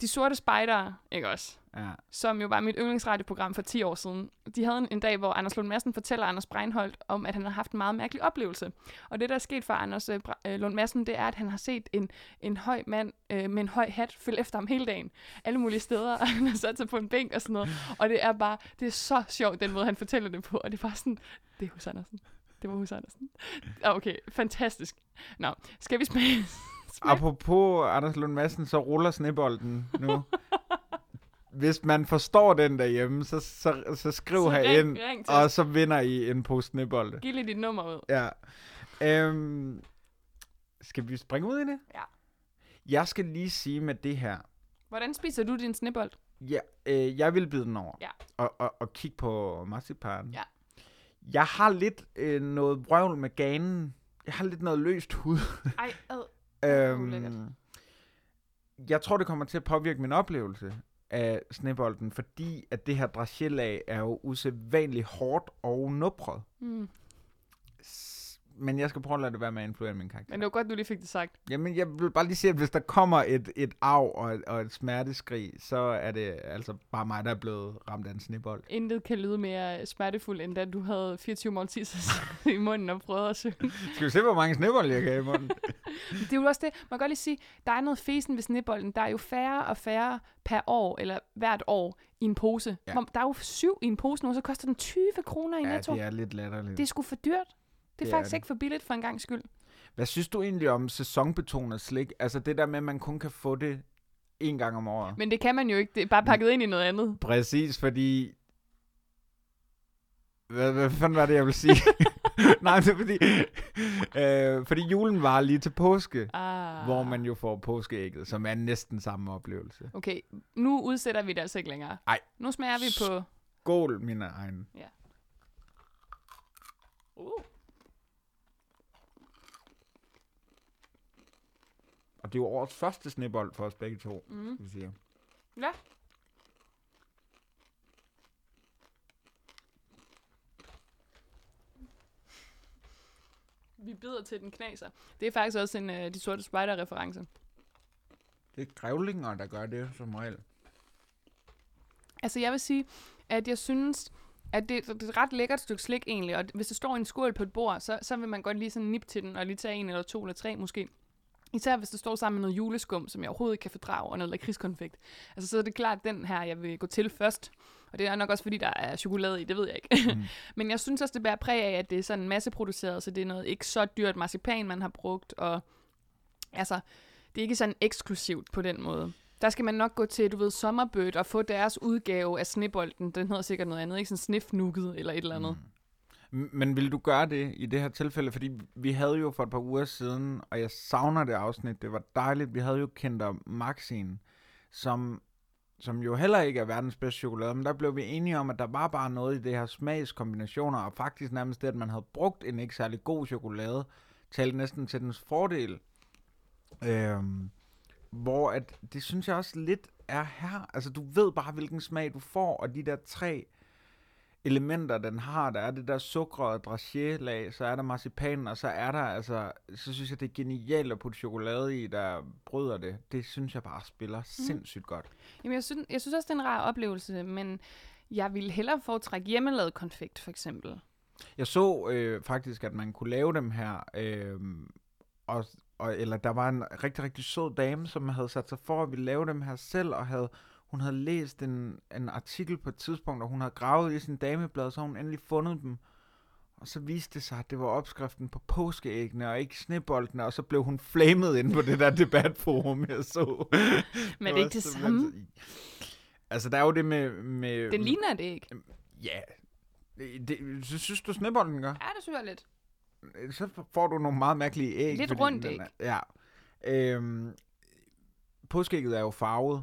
De Sorte Spejdere, ikke også? Ja. som jo var mit yndlingsradioprogram for 10 år siden. De havde en, en dag, hvor Anders Lund Madsen fortæller Anders Breinholt om, at han har haft en meget mærkelig oplevelse. Og det, der er sket for Anders øh, øh, Lund Madsen, det er, at han har set en, en høj mand øh, med en høj hat følge efter ham hele dagen. Alle mulige steder, <laughs> og han har sat sig på en bænk og sådan noget. Og det er bare, det er så sjovt, den måde, han fortæller det på. Og det er bare sådan, det er hos Andersen. Det var hos Andersen. Ah, Okay, fantastisk. Nå, skal vi smage? <laughs> Apropos Anders Lund Madsen, så ruller snebolden nu. <laughs> Hvis man forstår den derhjemme, så, så, så skriv Så herind, ring og så vinder I en pose snebolde. Giv lige dit nummer ud. Ja. Øhm, skal vi springe ud i det? Ja. Jeg skal lige sige med det her. Hvordan spiser du din snebold? Ja, øh, jeg vil bide den over. Ja. Og, og, og kigge på marcipan. Ja. Jeg har lidt øh, noget vrøvl med ganen. Jeg har lidt noget løst hud. Ej, ad. Øhm, jeg tror, det kommer til at påvirke min oplevelse af snebolden, fordi at det her dragélag er jo usædvanligt hårdt og nubret. Mm. Men jeg skal prøve at lade det være med at influere min karakter. Men det var godt, du lige fik det sagt. Jamen, jeg vil bare lige sige, at hvis der kommer et, et arv og et, og et smerteskrig, så er det altså bare mig, der er blevet ramt af en snebold. Intet kan lyde mere smertefuldt, end da du havde 24 måltider i munden og prøvede at synge. Skal vi se, hvor mange snebolde jeg kan i munden? <laughs> Det er jo også det, man kan godt lige sige, der er noget fesen ved snebolden. Der er jo færre og færre per år, eller hvert år, i en pose. Ja. Der er jo syv i en pose nu, så koster den 20 kroner i ja, netto. det er lidt latterligt. Det er sgu for dyrt. Det er Det er faktisk det. ikke for billigt for en gang skyld. Hvad synes du egentlig om sæsonbetonet slik? Altså det der med, at man kun kan få det en gang om året. Men det kan man jo ikke. Det er bare pakket ind i noget andet. Præcis, fordi... Hvad, hvad fanden var det, jeg ville sige? <laughs> Nej, det er fordi... øh, fordi julen var lige til påske, Ah. hvor man jo får påskeægget, som er næsten samme oplevelse. Okay, nu udsætter vi det altså ikke længere. Ej. Nu smager vi på... Skål, mine egne. Uh. Og det er jo årets første snebold for os begge to, Mm. skal vi sige. Ja. Vi bider til den knaser. Det er faktisk også en uh, De Sorte Spejder-reference. Det er grævlinger, der gør det som regel. Altså, jeg vil sige, at jeg synes, at det, det er et ret lækkert stykke slik egentlig, og hvis det står i en skål på et bord, så, så vil man godt lige sådan nip til den, og lige tage en eller to eller tre måske. Især hvis det står sammen med noget juleskum, som jeg overhovedet ikke kan fordrage, og noget lakridskonfekt. Altså, så er det klart den her, jeg vil gå til først. Og det er nok også, fordi der er chokolade i, det ved jeg ikke. <laughs> Mm. Men jeg synes også, det bærer præg af, at det er sådan masseproduceret, så det er noget ikke så dyrt marcipan, man har brugt, og altså, det er ikke sådan eksklusivt på den måde. Der skal man nok gå til, du ved, Sommerbird og få deres udgave af snebolden. Den hedder sikkert noget andet, ikke sådan snifnukket eller et eller andet. Mm. Men vil du gøre det i det her tilfælde? Fordi vi havde jo for et par uger siden, og jeg savner det afsnit, det var dejligt, vi havde jo Kinder Maxin, som, som jo heller ikke er verdens bedste chokolade, men der blev vi enige om, at der var bare noget i det her smagskombinationer, og faktisk nærmest det, at man havde brugt en ikke særlig god chokolade, talte næsten til dens fordel. Øhm, hvor at, det synes jeg også lidt er her. Altså, du ved bare, hvilken smag du får, og de der tre elementer, den har. Der er det der sukrede dragé-lag, så er der marcipanen, og så er der altså, så synes jeg, det er genialt at putte chokolade i, der bryder det. Det synes jeg bare spiller mm. sindssygt godt. Jamen, jeg synes, jeg synes også, det er en rar oplevelse, men jeg ville hellere foretrække hjemmelavet konfekt, for eksempel. Jeg så øh, faktisk, at man kunne lave dem her, øh, og, og, eller der var en rigtig, rigtig sød dame, som havde sat sig for at ville lave dem her selv, og havde, hun havde læst en, en artikel på et tidspunkt, og hun havde gravet i sin dameblad, så hun endelig fundet dem. Og så viste det sig, at det var opskriften på påskeæggene, og ikke sneboldene, og så blev hun flamet ind på det der <laughs> debatforum, jeg så. <laughs> Men er det ikke det samme? så- Altså, der er jo det med... med Det ligner det ikke. Ja. Det, synes, du, snebolden gør? Ja, det synes jeg lidt. så får du nogle meget mærkelige æg. Lidt rundt æg. er- Ja. Øhm, påskeægget er jo farvet,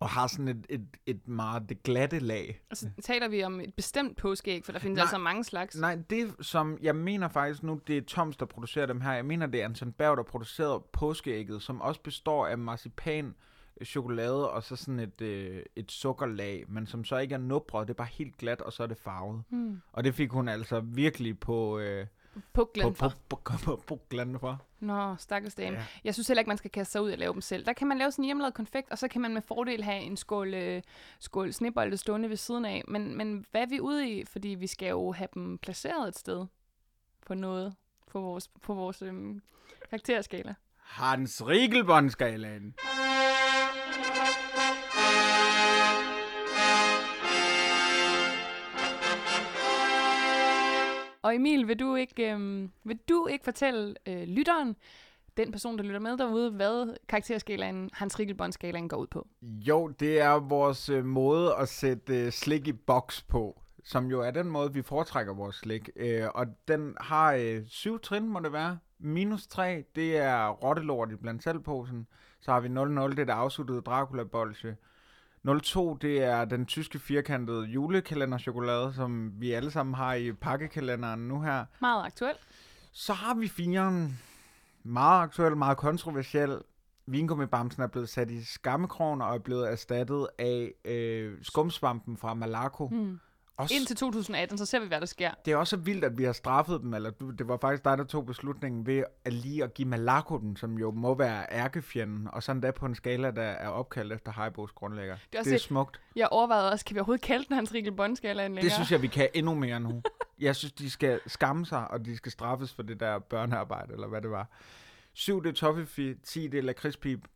og har sådan et, et, et meget det glatte lag. Altså, taler vi om et bestemt påskeæg, for der findes Nej. altså mange slags. Nej, det som, jeg mener faktisk nu, det er Toms, der producerer dem her. Jeg mener, det er Anton Berg, der producerer påskeægget, som også består af marcipan, øh, chokolade og så sådan et, øh, et sukkerlag, men som så ikke er nubret, det er bare helt glat, og så er det farvet. Hmm. Og det fik hun altså virkelig på... Øh, Puklen på, på, på, på, glanden for. Nå, stakkels dame. Ja. Jeg synes heller ikke, man skal kaste sig ud og lave dem selv. Der kan man lave en hjemmelavet konfekt, og så kan man med fordel have en skål, øh, skål snebolde stående ved siden af. Men, men hvad er vi ude i? Fordi vi skal jo have dem placeret et sted på noget på vores, på vores øhm, karakterskala. Hans Riegelbåndskalaen. Og Emil, vil du ikke, øhm, vil du ikke fortælle øh, lytteren, den person, der lytter med derude, hvad karakterskalaen, Hans Riegelbåndskalaen går ud på? Jo, det er vores øh, måde at sætte øh, slik i boks på, som jo er den måde, vi foretrækker vores slik. Øh, og den har øh, syv trin, må det være. Minus 3, det er rottelort i blandt selvposen. Så har vi 0-0, det er det afsluttede Dracula-bolsje. 02, det er den tyske firkantede julekalenderchokolade, som vi alle sammen har i pakkekalenderen nu her. Meget aktuelt. Så har vi firen. Meget aktuel, meget kontroversiel. Vingummibamsen er blevet sat i skammekrogen og er blevet erstattet af øh, skumsvampen fra Malaco. Hmm. Også, Indtil 2018, så ser vi, hvad der sker. det er også vildt, at vi har straffet dem, eller du- det var faktisk dig, der tog beslutningen ved at lige at give Malaco den, som jo må være ærkefjenden, og sådan der på en skala, der er opkaldt efter Haibos grundlægger. er Det, også det er smukt. Jeg overvejede også, kan vi overhovedet kalde den Hans Riegelbåndskalaen længere? Det synes jeg, vi kan endnu mere nu. Jeg synes, de skal skamme sig, og de skal straffes for det der børnearbejde, eller hvad det var. 7 det er Toffifee, 10 det er lakridspip,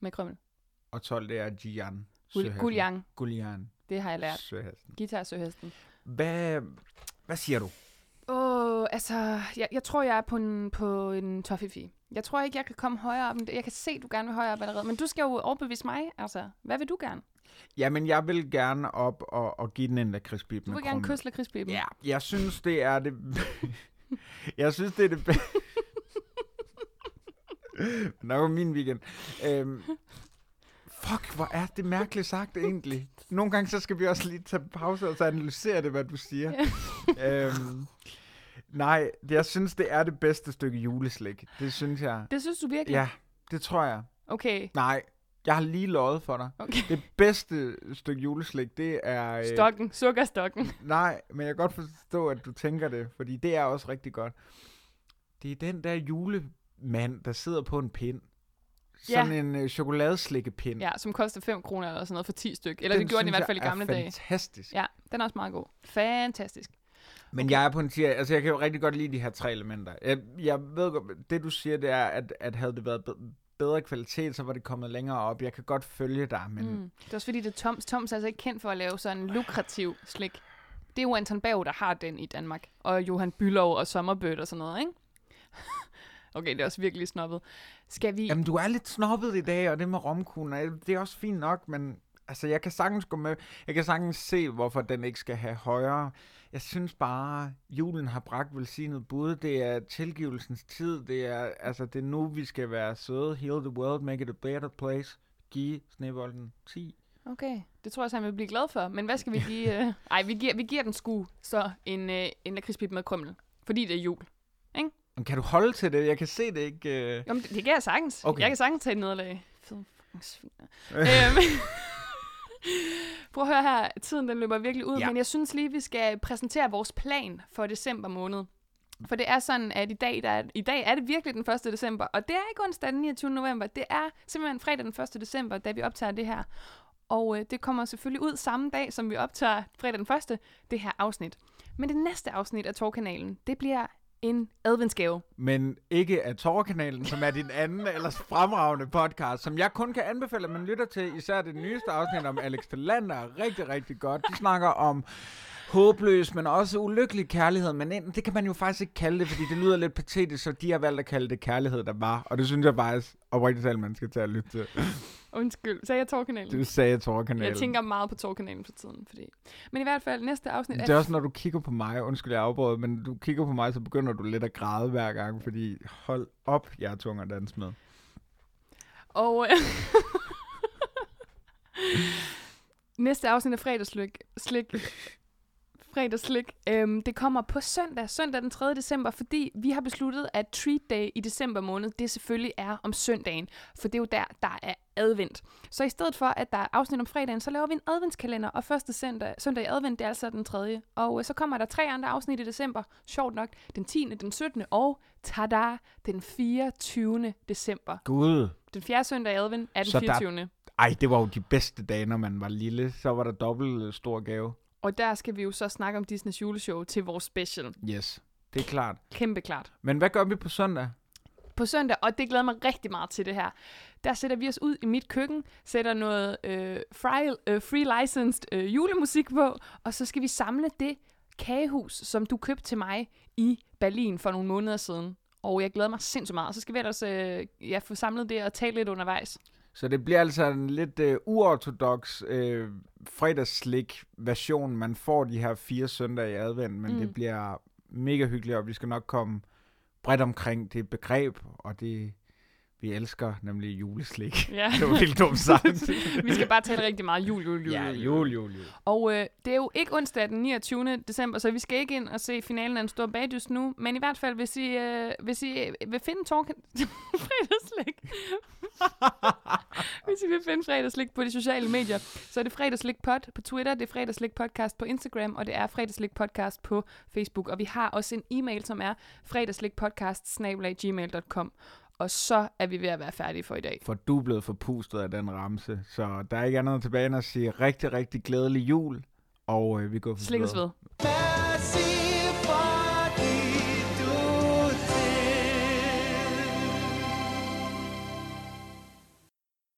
Med krømmel. og 12 det er Gian. Gul-. Guliang. Det har jeg lært. Søhesten. Guitar Søhesten. Hvad, hvad siger du? Åh, oh, altså, jeg, jeg tror, jeg er på en, på en toffifee. Jeg tror ikke, jeg kan komme højere op. end det. Jeg kan se, du gerne vil højere op allerede. Men du skal jo overbevise mig. Altså, hvad vil du gerne? Jamen, jeg vil gerne op og, og give den en lakridspip Du vil gerne kysse lakridspiben. Ja, jeg synes, det er det... <laughs> jeg synes, det er det bedste... <laughs> Nå, var min weekend. Øhm, fuck, hvor er det mærkeligt sagt egentlig. Nogle gange så skal vi også lige tage pause og så analysere det, hvad du siger. øhm, nej, jeg synes, det er det bedste stykke juleslik. Det synes jeg. Det synes du virkelig? Ja, det tror jeg. Okay. Nej, jeg har lige lovet for dig. okay. Det bedste stykke juleslik, det er... øh, Stokken. Sukkerstokken. Nej, men jeg kan godt forstå, at du tænker det, fordi det er også rigtig godt. Det er den der julemand, der sidder på en pind. Ja. Sådan en øh, chokoladeslikkepind. Ja, som koster 5 kroner eller sådan noget for 10 styk. Eller Den det gjorde den i hvert fald i gamle dage. fantastisk. Ja, den er også meget god. Fantastisk. Men jeg er på en tier, altså jeg kan jo rigtig godt lide de her tre elementer. Jeg, jeg ved godt, det du siger, det er, at, at havde det været be- bedre kvalitet, så var det kommet længere op. Jeg kan godt følge dig, men Mm. Det er også fordi, det er Toms. Toms er altså ikke kendt for at lave sådan en lukrativ slik. Det er jo Anton Berg, der har den i Danmark. Og Johan Bylov og Sommerbødt og sådan noget, ikke? Okay, det er også virkelig snobbet. Skal vi... Jamen, du er lidt snobbet i dag, og det med romkugler, det er også fint nok, men altså, jeg kan sagtens gå med. Jeg kan sagtens se, hvorfor den ikke skal have højere. Jeg synes bare, julen har bragt velsignet bud. Det er tilgivelsens tid. Det er, altså, det er nu, vi skal være søde. Heal the world, make it a better place. Giv snebolden 10. Okay, det tror jeg, så han vil blive glad for. Men hvad skal vi give? Øh... <laughs> Ej, vi giver, vi giver den sgu så en, øh, en lakridspip med krømmel. Fordi det er jul. Men kan du holde til det? Jeg kan se det ikke. Øh... Jo, men det, det kan jeg sagtens. Okay. Jeg kan sagtens tage et nederlag. Fed <laughs> øhm. <laughs> Prøv at høre her. Tiden den løber virkelig ud, ja. men jeg synes lige, vi skal præsentere vores plan for december måned. For det er sådan, at i dag, der er, i dag er det virkelig den 1. december, og det er ikke onsdag den 29. november. Det er simpelthen fredag den 1. december, da vi optager det her. Og øh, det kommer selvfølgelig ud samme dag, som vi optager fredag den 1. det her afsnit. Men det næste afsnit af Torkanalen, det bliver en adventsgave. men ikke af Torkanalen, som er din anden ellers fremragende podcast, som jeg kun kan anbefale, at man lytter til. Især det nyeste afsnit om Alex Talander er rigtig, rigtig godt. De snakker om håbløs, men også ulykkelig kærlighed. Men en- det kan man jo faktisk ikke kalde det, fordi det lyder lidt patetisk, så de har valgt at kalde det kærlighed, der var. Og det synes jeg faktisk, oprigtigt talt, man skal tage at lytte til. Undskyld, sagde jeg Torkanalen? Det sagde jeg Torkanalen. Jeg tænker meget på Torkanalen for tiden, fordi... Men i hvert fald, næste afsnit Det er også, når du kigger på mig, undskyld, jeg afbrød, men du kigger på mig, så begynder du lidt at græde hver gang, fordi hold op, jeg er tung at danse med. Og øh, <laughs> næste afsnit af fredagslyk, slik, fredagslik, øhm, det kommer på søndag, søndag den 3. december, fordi vi har besluttet, at treat day i december måned, det selvfølgelig er om søndagen, for det er jo der, der er advent. Så i stedet for, at der er afsnit om fredagen, så laver vi en adventskalender, og første søndag, søndag i advent, det er altså den 3. Og øh, så kommer der tre andre afsnit i december, sjovt nok, den 10., den 17. og, tada, den 24. december. Gud. Den fjerde søndag i advent er den Så der- 24. Ej, det var jo de bedste dage, når man var lille. Så var der dobbelt øh, stor gave. Og der skal vi jo så snakke om Disneys juleshow til vores special. Yes, det er klart. Kæmpe klart. Men hvad gør vi på søndag? På søndag, og det glæder mig rigtig meget til det her, der sætter vi os ud i mit køkken, sætter noget øh, free, øh, free licensed øh, julemusik på, og så skal vi samle det kagehus, som du købte til mig i Berlin for nogle måneder siden. Og jeg glæder mig sindssygt meget. Og så skal vi ellers øh, ja, få samlet det og tale lidt undervejs. Så det bliver altså en lidt øh, uortodox øh, fredagsslik-version. Man får de her fire søndage i advent, men mm. Det bliver mega hyggeligt, og vi skal nok komme bredt omkring det begreb, og det vi elsker, nemlig juleslik. <laughs> Ja. det var helt dumt sagt. <laughs> vi skal bare tale rigtig meget jul, jul, jul. ja, jul. jul, jul. Og øh, det er jo ikke onsdag den 29. december, så vi skal ikke ind og se finalen af en stor bagdyst nu. Men i hvert fald, hvis I, øh, hvis I vil finde Torken... <laughs> fredagslik. hvis I vil finde fredagslik på de sociale medier, så er det fredagslik pod på Twitter, det er fredagslik podcast på Instagram, og det er fredagslik podcast på Facebook. Og vi har også en e-mail, som er fredagslikpodcast gmail.com. Og så er vi ved at være færdige for i dag. For du er blevet forpustet af den ramse, så der er ikke andet tilbage end at sige rigtig, rigtig glædelig jul, og øh, vi går for Slikkes ved. videre.